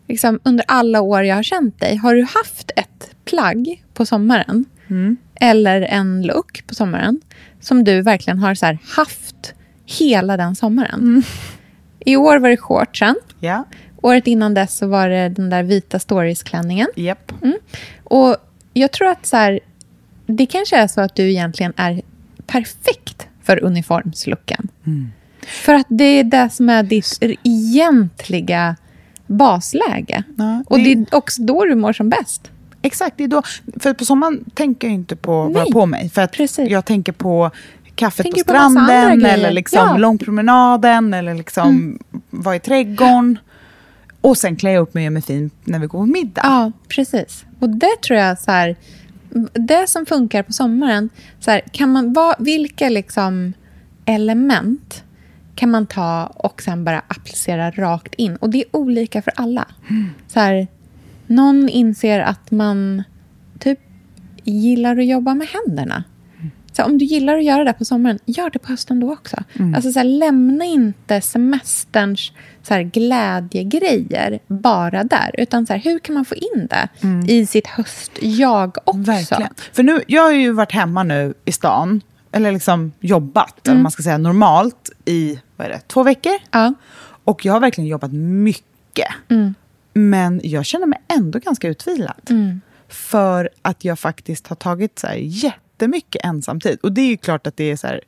liksom, under alla år jag har känt dig, har du haft ett plagg på sommaren, Mm. eller en look på sommaren, som du verkligen har så här, haft hela den sommaren. Mm. I år var det shortsen. Ja, Året innan dess så var det den där vita storiesklänningen. japp. Och jag tror att så här, det kanske är så att du egentligen är perfekt för uniformslooken. För att det är det som är ditt egentliga basläge. Ja, Och det- det är också då du mår som bäst. Exakt, det är då. För på sommaren tänker jag inte på Nej, på mig. För att precis. jag tänker på kaffet Tänker på på stranden, grejer. eller liksom Ja. Mm. långpromenaden, eller liksom vara i trädgården. Och sen jag upp mig och mig fin när vi går på middag. Ja, precis. Och det tror jag så här, det som funkar på sommaren, så här, kan man, vad, vilka liksom element kan man ta och sen bara applicera rakt in? Och det är olika för alla. Så här, någon inser att man typ gillar att jobba med händerna. Så om du gillar att göra det på sommaren, gör det på hösten då också. Alltså så här, lämna inte semesterns så glädjegrejer bara där. Utan så hur kan man få in det i sitt höstjag också? Verkligen. För nu, jag har ju varit hemma nu i stan, eller liksom jobbat, Mm. eller man ska säga normalt, i vad är det, två veckor. Ja. Och jag har verkligen jobbat mycket. Mm. Men jag känner mig ändå ganska utvilad. Mm. För att jag faktiskt har tagit så här jättemycket ensamtid. Och det är ju klart att det är så här,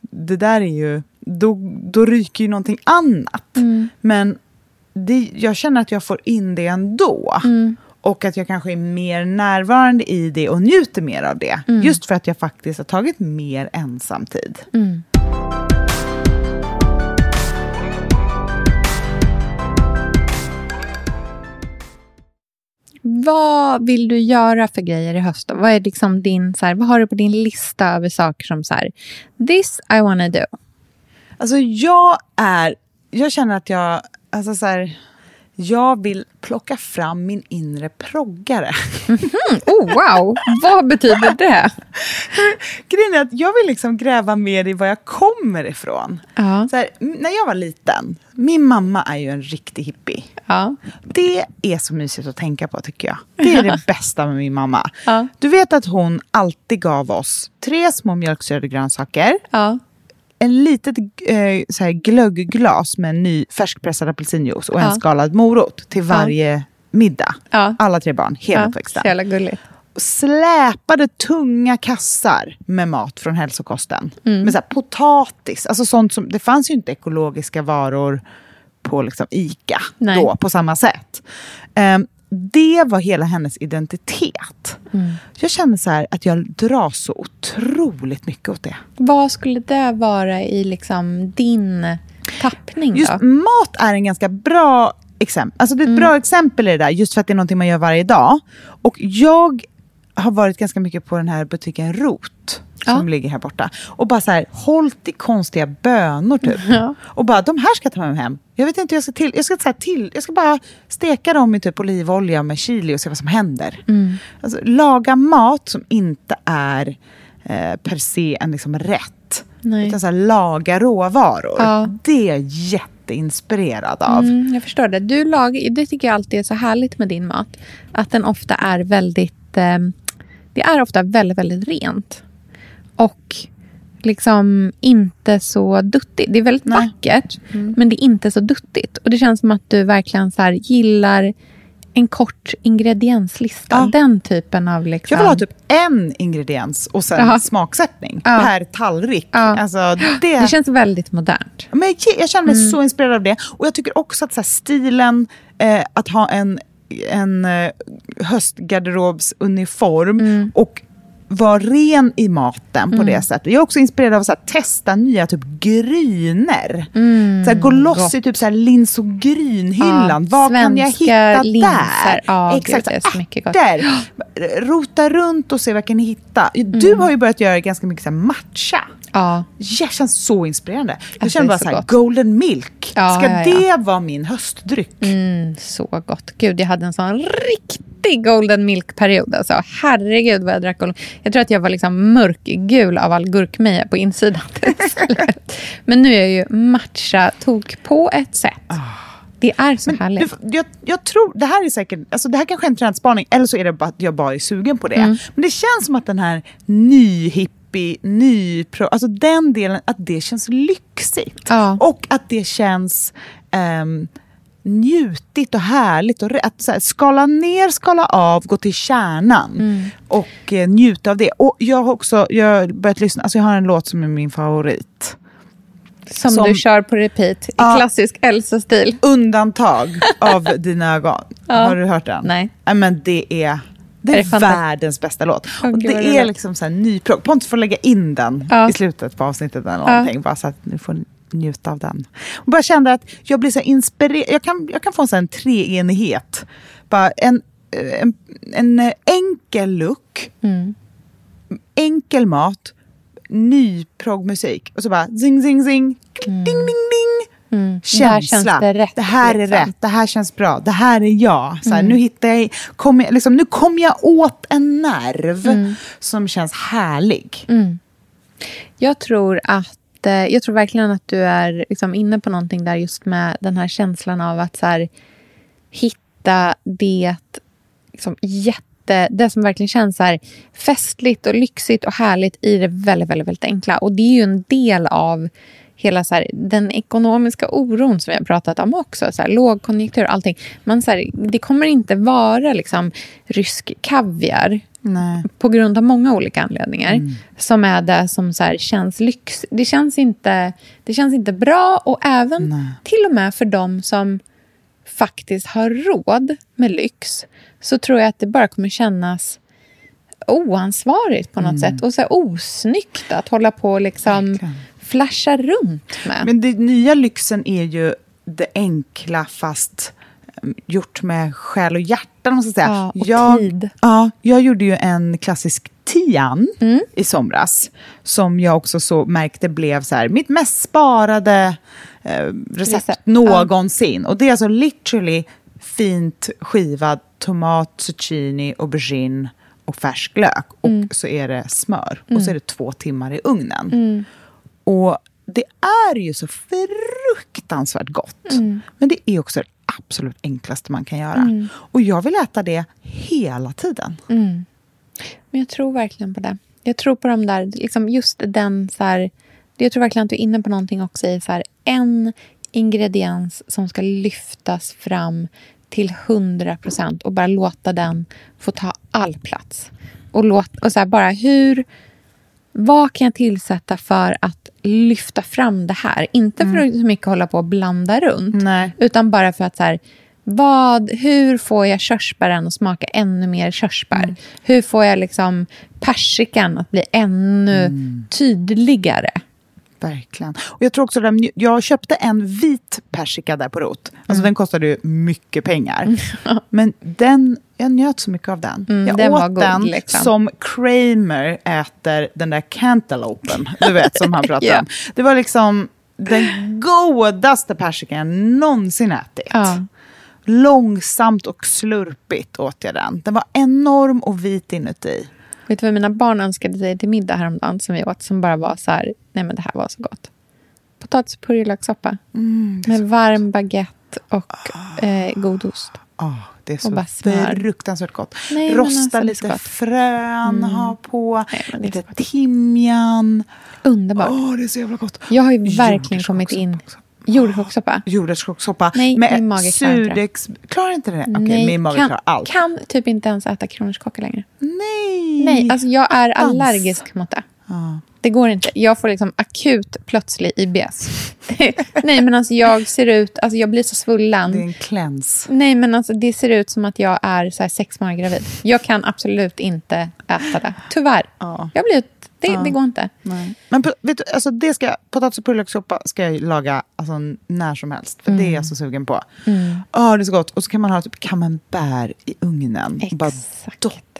det där är ju, då, då ryker ju någonting annat. Mm. Men det, jag känner att jag får in det ändå. Mm. Och att jag kanske är mer närvarande i det och njuter mer av det. Mm. Just för att jag faktiskt har tagit mer ensamtid. Vad vill du göra för grejer i höst? Då? Vad, är liksom din, så här, vad har du på din lista över saker som så här, this I wanna do? Alltså jag är, jag känner att jag, alltså så här, jag vill plocka fram min inre proggare. Oh, wow! Vad betyder det? Grejen är att jag vill liksom gräva mer i var jag kommer ifrån. Ja. Så här, när jag var liten, min mamma är ju en riktig hippie. Ja. Det är så mysigt att tänka på tycker jag. Det är det bästa med min mamma. Ja. Du vet att hon alltid gav oss tre små mjölksyrade grönsaker. En litet eh, så här glöggglas med en ny färskpressad apelsinjuice och en Ja. skalad morot till varje middag. Ja. Alla tre barn, hela ja. uppväxten. Så jävla gulligt. släpade tunga kassar med mat från hälsokosten. Mm. Med så här, potatis, alltså sånt som, det fanns ju inte ekologiska varor på liksom ICA Nej. då på samma sätt. Ehm, det var hela hennes identitet. Mm. Jag känner så här att jag dras så otroligt mycket åt det. Vad skulle det vara i liksom din tappning Just då? mat är en ganska bra exempel. Alltså det är ett Mm. bra exempel i det där, just för att det är någonting man gör varje dag. Och jag har varit ganska mycket på den här butiken Rot, som Ja. ligger här borta. Och bara så här, hållit i konstiga bönor typ. Ja. Och bara, de här ska jag ta med mig hem. Jag vet inte hur jag ska till. Jag ska, så här, till. Jag ska bara steka dem i typ olivolja med chili och se vad som händer. Mm. Alltså, laga mat som inte är eh, per se en liksom rätt. Nej. Utan så här, laga råvaror. Ja. Det är jag jätteinspirerad av. Mm, jag förstår det. Du lag, det tycker jag alltid är så härligt med din mat. Att den ofta är väldigt... Eh, det är ofta väldigt, väldigt rent. Och liksom inte så duttigt. Det är väldigt Nej. vackert, men det är inte så duttigt. Och det känns som att du verkligen så gillar en kort ingredienslista. Ja. Den typen av... Liksom, Jag vill ha typ en ingrediens och sen Jaha. smaksättning Ja. per tallrik. Ja. Alltså, det, Det känns väldigt modernt. Men jag, jag känner mig så inspirerad av det. Och jag tycker också att så här, stilen, eh, att ha en, en eh, höstgarderobsuniform och vara ren i maten på det sättet. Jag är också inspirerad av att testa nya typ gryner. så här, gå loss i typ så här, lins och grynhyllan. Ja, Vad kan jag hitta linser. där? Ja, Exakt, gud, så mycket gott. Rota runt och se vad jag kan hitta. Du har ju börjat göra ganska mycket så här, matcha. Ja. Det känns så inspirerande. Jag Alltså, känner bara så så här, golden milk. Ja, Ska ja, det vara min höstdryck? Mm, så gott. Gud, jag hade en sån riktig golden milk-period. Alltså, herregud vad jag drack golden Jag tror att jag var liksom mörkgul av all gurkmeja på insidan. Men nu är jag ju matcha-tok på ett sätt. Det är så härligt. Du, jag, jag tror, det här är säkert, alltså det här kanske är en trendspaning, eller så är det bara att jag bara är sugen på det. Mm. Men det känns som att den här ny-hippie, ny pro, alltså den delen, att det känns lyxigt. Ja. Och att det känns ehm, njutigt och härligt. Och rätt. att så här, skala ner, skala av, gå till kärnan Mm. och eh, njuta av det. Och jag har också jag börjat lyssna, alltså jag har en låt som är min favorit. som, som- du kör på repeat i Ja. klassisk Elsa-stil. Undantag av dina ögon. Har du hört den? Nej. Nej, men det är, det Är är, det världens bästa låt. Åh, och det är liksom så här nyprogg. Pontus får lägga in den Ja. i slutet på avsnittet eller Ja. någonting. Bara så att ni får njuta av den. Och bara kände att jag blir så inspirerad. Jag kan, jag kan få en sån här treenighet. Bara en, eh, en, en eh, enkel look, Mm. enkel mat, ny proggmusik. Och så bara zing, zing, zing, ding, ding, ding. Mm. Känsla. Det rätt. här är liksom. rätt, det här känns bra, det här är jag. Så här, nu, hittar jag, kom jag, liksom, nu kom jag åt en nerv som känns härlig. Jag tror att eh, jag tror verkligen att du är liksom inne på någonting där just med den här känslan av att så här, hitta det liksom, jätte, det som verkligen känns så här, festligt och lyxigt och härligt i det väldigt, väldigt, väldigt enkla. Och det är ju en del av hela så här, den ekonomiska oron som vi har pratat om också. Så här, lågkonjunktur och allting. Men så här, det kommer inte vara liksom, rysk kaviar Nej. på grund av många olika anledningar som är det som så här känns lyx. Det känns, inte, det känns inte bra och även till och med för dem som faktiskt har råd med lyx så tror jag att det bara kommer kännas oansvarigt på något sätt och så här osnyggt att hålla på och liksom Verkligen. Flasha runt med. Men det nya lyxen är ju det enkla fast mm, gjort med själ och hjärta. man ska säga. Ja, och jag, tid. Ja, jag gjorde ju en klassisk tian Mm. i somras. Som jag också så märkte blev så här, mitt mest sparade eh, recept, Recept, någonsin. Och det är alltså literally fint skivad tomat, zucchini, aubergine och färsk lök. Och Mm. så är det smör. Och så är det två timmar i ugnen. Mm. Och det är ju så fruktansvärt gott. Men det är också det absolut enklaste man kan göra. Och jag vill äta det hela tiden. Men jag tror verkligen på det. Jag tror på de där, liksom just den så här, Jag tror verkligen att du är inne på någonting också i så här, en ingrediens som ska lyftas fram till 100 procent och bara låta den få ta all plats. Och, låt, och så här, bara hur... Vad kan jag tillsätta för att lyfta fram det här? Inte för att så mycket hålla på och blanda runt. Nej. Utan bara för att så här, vad, hur får jag körsbären att smaka ännu mer körsbär? Hur får jag liksom persikan att bli ännu tydligare? Verkligen. Och jag tror också att jag köpte en vit persika där på rot. Alltså Mm. den kostade ju mycket pengar. Men den, jag njöt så mycket av den. Mm, jag den åt var god, den liksom. som Kramer äter den där cantalopen. Du vet, som han pratar Ja. om. Det var liksom den godaste persikan jag någonsin ätit. Ja. Långsamt och slurpigt åt jag den. Den var enorm och vit inuti. Vet du vad mina barn önskade sig till middag häromdagen som vi åt som bara var så här, nej men det här var så gott. Potatis och purjolökssoppa. Mm, med varm baguette och eh, god ost. Ah, det är så Och bara smör. fruktansvärt gott. Nej, Rosta alltså, lite gott. frön, ha på Nej, lite gott. timjan. Underbart. Åh, det är så jävla gott. Jag har ju verkligen kommit in... Också. Jordärtskockssoppa. Jordärtskockssoppa Nej, med min mage klarar inte det. surdegs... Klarar inte det? Okej, Nej, min mage kan, klarar allt. kan typ inte ens äta kronärtskocka längre. Nej! Nej, alltså jag är Attans. allergisk mot det. Ja. Det går inte. Jag får liksom akut plötslig IBS. Nej, men alltså jag ser ut... Alltså jag blir så svullen. Det är en kläns. Nej, men alltså det ser ut som att jag är så sex månader gravid. Jag kan absolut inte äta det. Tyvärr. Ja. Jag blir, det, det går inte. Nej. Men på- vet du, alltså det ska, potatis och purjolökssoppa ska jag laga alltså, när som helst. För det är jag så sugen på. Ja, det är så gott. Och så kan man ha typ camembert i ugnen. Och Bara Exakt.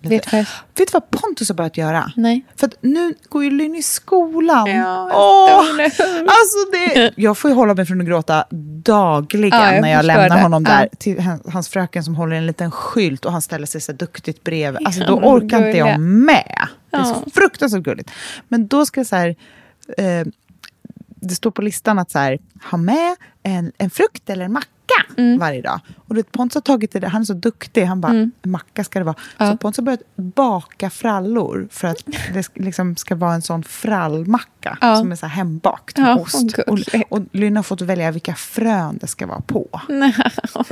Lite. Vet du vad jag- Vet du vad Pontus har börjat göra? Nej. För att nu går ju Lynn i skolan. Ja, Åh, alltså det, jag får ju hålla mig från att gråta dagligen Ja, jag när jag lämnar det. honom där Ja. till hans- fröken som håller en liten skylt och han ställer sig så duktigt bredvid. Alltså, då orkar inte jag med. Det är så fruktansvärt gulligt. Men då ska jag så här... Eh, det står på listan att så här, ha med en, en frukt eller en macka Mm. varje dag. Och det, Pontus har tagit det där, han är så duktig. Han bara, en macka ska det vara. Ja. Så Pontus har börjat baka frallor för att det liksom ska vara en sån frallmacka Ja. som är så hembakt med Ja, ost. Och, och Lynn har fått välja vilka frön det ska vara på. Nej,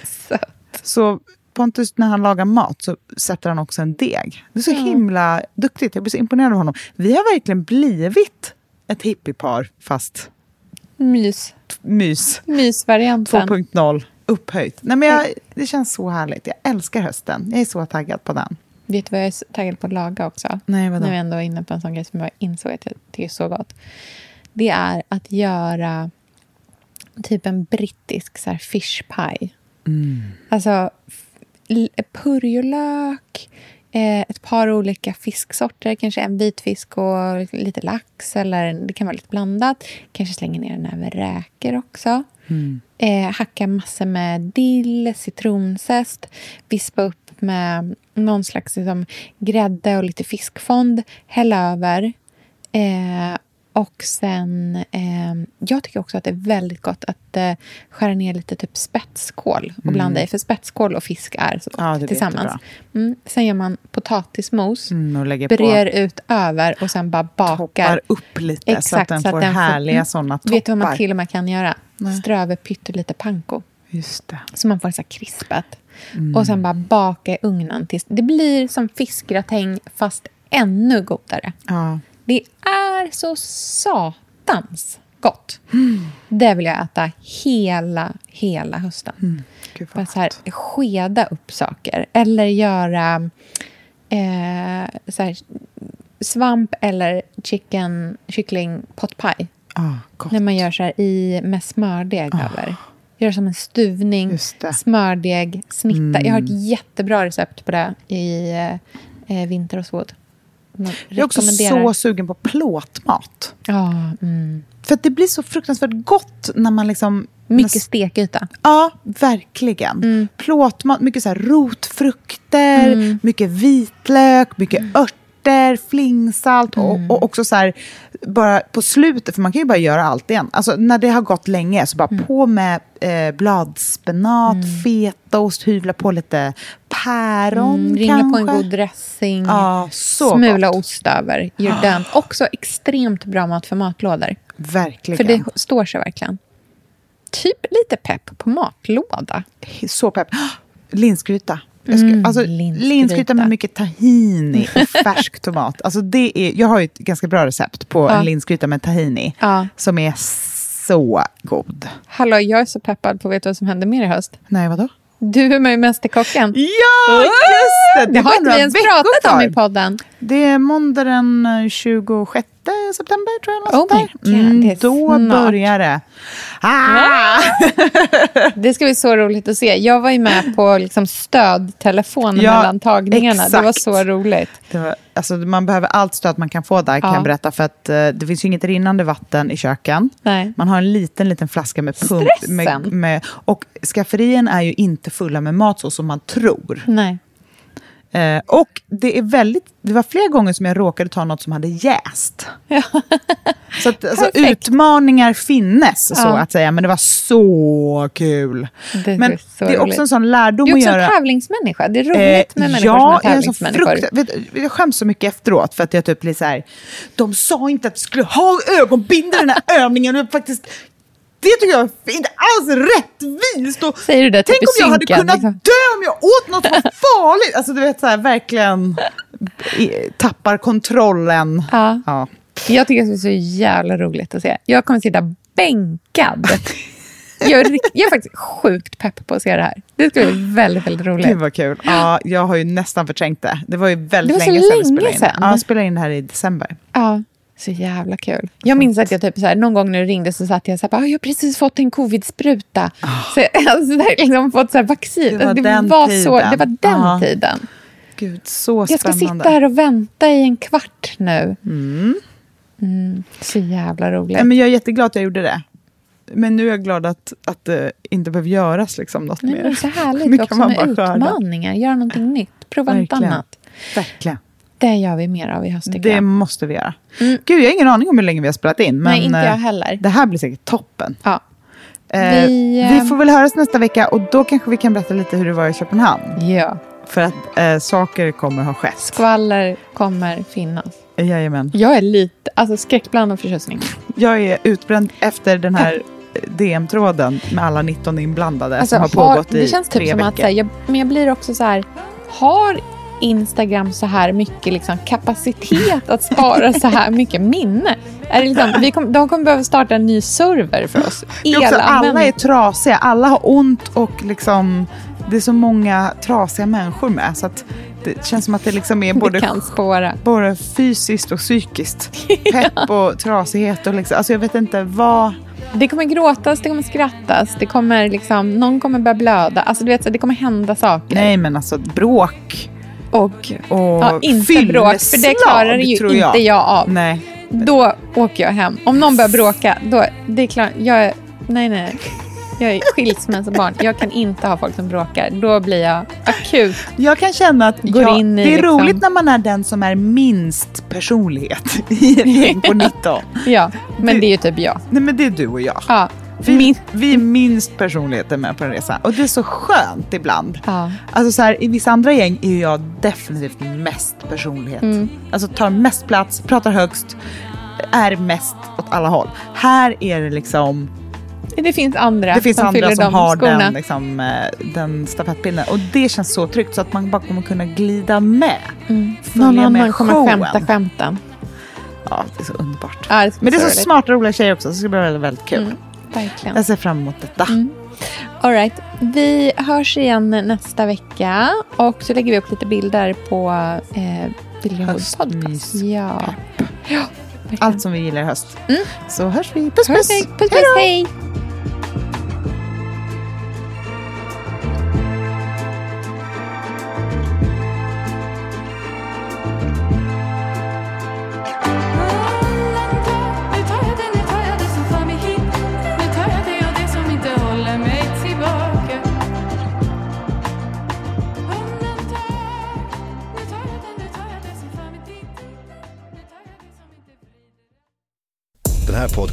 så. Pontus, när han lagar mat så sätter han också en deg. Det är så himla duktigt. Jag blir så imponerad av honom. Vi har verkligen blivit ett hippiepar, fast Mys. Mys. Mysvarianten. 2.0 upphöjt. Nej, men jag, det känns så härligt. Jag älskar hösten. Jag är så taggad på den. Vet du vad jag är taggad på att laga också? Nej, vadå? Nu är jag ändå inne på en sån grej som jag insåg att jag tycker är så gott. Det är att göra typ en brittisk så här, fish pie. Alltså f- l- purjolök, eh, ett par olika fisksorter, kanske en vitfisk och lite lax eller det kan vara lite blandat. Kanske slänga ner en näve räkor också. Eh, hacka massor med dill, citronzest, vispa upp med någon slags liksom, grädde och lite fiskfond, hälla över. Eh, och sen, eh, jag tycker också att det är väldigt gott att eh, skära ner lite typ spetskål och blanda i. För spetskål och fisk är så gott Ja, tillsammans. Mm. Sen gör man potatismos, Mm, och lägger brer ut över och sen bara bakar. toppar upp lite så att Exakt, den så att får den får- härliga mm. sådana toppar. Vet du vad man till och med kan göra? Nej. Strö över pyttelite panko. Just det. Så man får så här krispet. Mm. Och sen bara baka i ugnen tills det blir som fiskgratäng fast ännu godare. Ja. Det är så satans gott. Mm. Det vill jag äta hela, hela hösten. Gud Bara så här, skeda upp saker. Eller göra eh, så här, svamp eller chicken, kyckling pot pie. Gott. När man gör så här i, med smördeg över. Gör som en stuvning, smördeg, snitta. Jag har ett jättebra recept på det i eh, Vinter och Svåd. Jag är också så sugen på plåtmat. Ja, mm. För att det blir så fruktansvärt gott när man liksom... Mycket när- stekyta. Ja, verkligen. Mm. Plåtmat, mycket så här rotfrukter, mycket vitlök, mycket Mm. Örter, flingsalt och, och också så här, bara på slutet, för man kan ju bara göra allt igen. Alltså när det har gått länge, så bara Mm. på med eh, bladspenat, fetaost, hyvla på lite päron Mm, ringa kanske. på en god dressing. Ja, smula gott. ost över. Gör den. Också extremt bra mat för matlådor. Verkligen. För det står sig verkligen. typ lite pepp på matlåda. Så pepp. Linsgryta. Mm, alltså, linsgryta. med mycket tahini och färsk tomat. Alltså det är, jag har ju ett ganska bra recept på Ja. en linsgryta med tahini. Ja. Som är så god. Hallå, jag är så peppad på att veta vad som händer mer i höst. Nej, vadå? Du är med i Mästerkocken. Ja, just det! Det har var inte vi ens pratat om i podden. Det är måndag den eh, 26 september, tror jag. Oh my där. God, det är då snart. börjar det. Ah! Det ska bli så roligt att se. Jag var ju med på liksom stödtelefonen Ja, mellan tagningarna. Det var exakt. så roligt. Det var, alltså, man behöver allt stöd man kan få där, kan Ja. jag berätta. För att eh, det finns ju inget rinnande vatten i köken. Nej. Man har en liten, liten flaska med pump. Med, Stressen. med, och skafferien är ju inte fulla med mat så som man tror. Nej. Eh, och det, är väldigt, det var flera gånger som jag råkade ta något som hade jäst. Så att, alltså, utmaningar finnes, så Ja. att säga. Men det var så kul. Det är men så det är också en sån lärdom Du är att också göra. en tävlingsmänniska. Det är roligt Eh, med människor ja, som är jag är så tävlingsmänniskor. du, jag skäms så mycket efteråt för att jag typ blir så här. De sa inte att vi skulle ha ögonbindel i den här övningen. Och faktiskt, det tycker jag är inte alls rättvist. Och Säger du det typ tänk i om jag hade synken, kunnat liksom? dö om jag åt något som var farligt. Alltså du vet så här, verkligen tappar kontrollen. Ja. Ja. Jag tycker det är så jävla roligt att se. Jag kommer sitta bänkad. Jag är, jag är faktiskt sjukt pepp på att se det här. Det ska bli väldigt, väldigt roligt. Gud vad kul. Ja, jag har ju nästan förträngt det. Det var ju väldigt Det var så länge sedan vi länge spelade in. sedan. Ja, jag spelade in det här i december. Ja, så jävla kul. Jag minns att jag typ så här, någon gång när du ringde så satt jag så här, "Ah, jag har precis fått en covid-spruta. Så jag har så här, liksom fått så här vaccin. Ah. Det var Alltså, den så, tiden. det var den Ja. tiden. Gud, så Jag ska spännande. sitta här och vänta i en kvart nu. Mm, så jävla roligt. Ja, men jag är jätteglad att jag gjorde det. Men nu är jag glad att, att det inte behöver göras liksom, något Nej, men det mer. är så härligt också man med skörda. utmaningar. Göra någonting nytt. Prova något annat. Verkligen. Det gör vi mer av i höst Det jag. måste vi göra. Gud, jag har ingen aning om hur länge vi har spelat in. Men Nej, inte jag eh, heller. Det här blir säkert toppen. Ja. Eh, Vi, vi, eh, får väl höras nästa vecka och då kanske vi kan berätta lite hur det var i Köpenhamn. ja. För att eh, saker kommer ha skett. Skvaller kommer finnas. Jajamän. Jag är lite, alltså skräckblandad förtjusning. Jag är utbränd efter den här DM-tråden med alla 19 inblandade Alltså, som har pågått i det känns typ tre som veckor. att, här, jag, men jag blir också så här, har Instagram så här mycket liksom, kapacitet att spara så här mycket minne? Är liksom, vi kom, de kommer behöva starta en ny server för oss. Också, alla är trasiga, alla har ont och liksom, det är så många trasiga människor med. Så att det känns som att det liksom är både, både fysiskt och psykiskt. Pepp och trasighet och liksom, alltså jag vet inte vad... Det kommer gråtas, det kommer skrattas, det kommer liksom, någon kommer börja blöda. Alltså, du vet, så det kommer hända saker. Nej men alltså bråk Och och ja, inte bråk, för det klarar ju inte jag av. Nej. Då åker jag hem. Om någon börjar bråka, då, det är klart, jag är, nej nej. Jag är skilsmässobarn. Jag kan inte ha folk som bråkar. Då blir jag akut. Jag kan känna att jag, i det är liksom- roligt när man är den som är minst personlighet i ett gäng på 19. Ja, men Det- det är ju typ jag. Nej men det är du och jag. Ja, Vi, min, vi är minst personligheter med på den resan. Och det är så skönt ibland. ja. Alltså så här, I vissa andra gäng är jag definitivt mest personlighet. Mm. Alltså tar mest plats, pratar högst, är mest åt alla håll. Här är det liksom, Det finns andra det finns som andra som de har skorna. den, liksom, eh, den stafettpinnen. Och det känns så tryggt så att man bara kommer kunna glida med. Mm. Någon med annan kommer skämta skämten. Ja, det är så underbart. Ja, det Men det är så roligt. smarta och roliga tjejer också, så det ska bli väldigt, väldigt kul. Mm, verkligen. Jag ser fram emot detta. Mm. All right. Vi hörs igen nästa vecka. Och så lägger vi upp lite bilder på eh. Höstmys. Ja. ja. Allt som vi gillar i höst. Mm. Så hörs vi. Puss puss! Puss, puss, hej!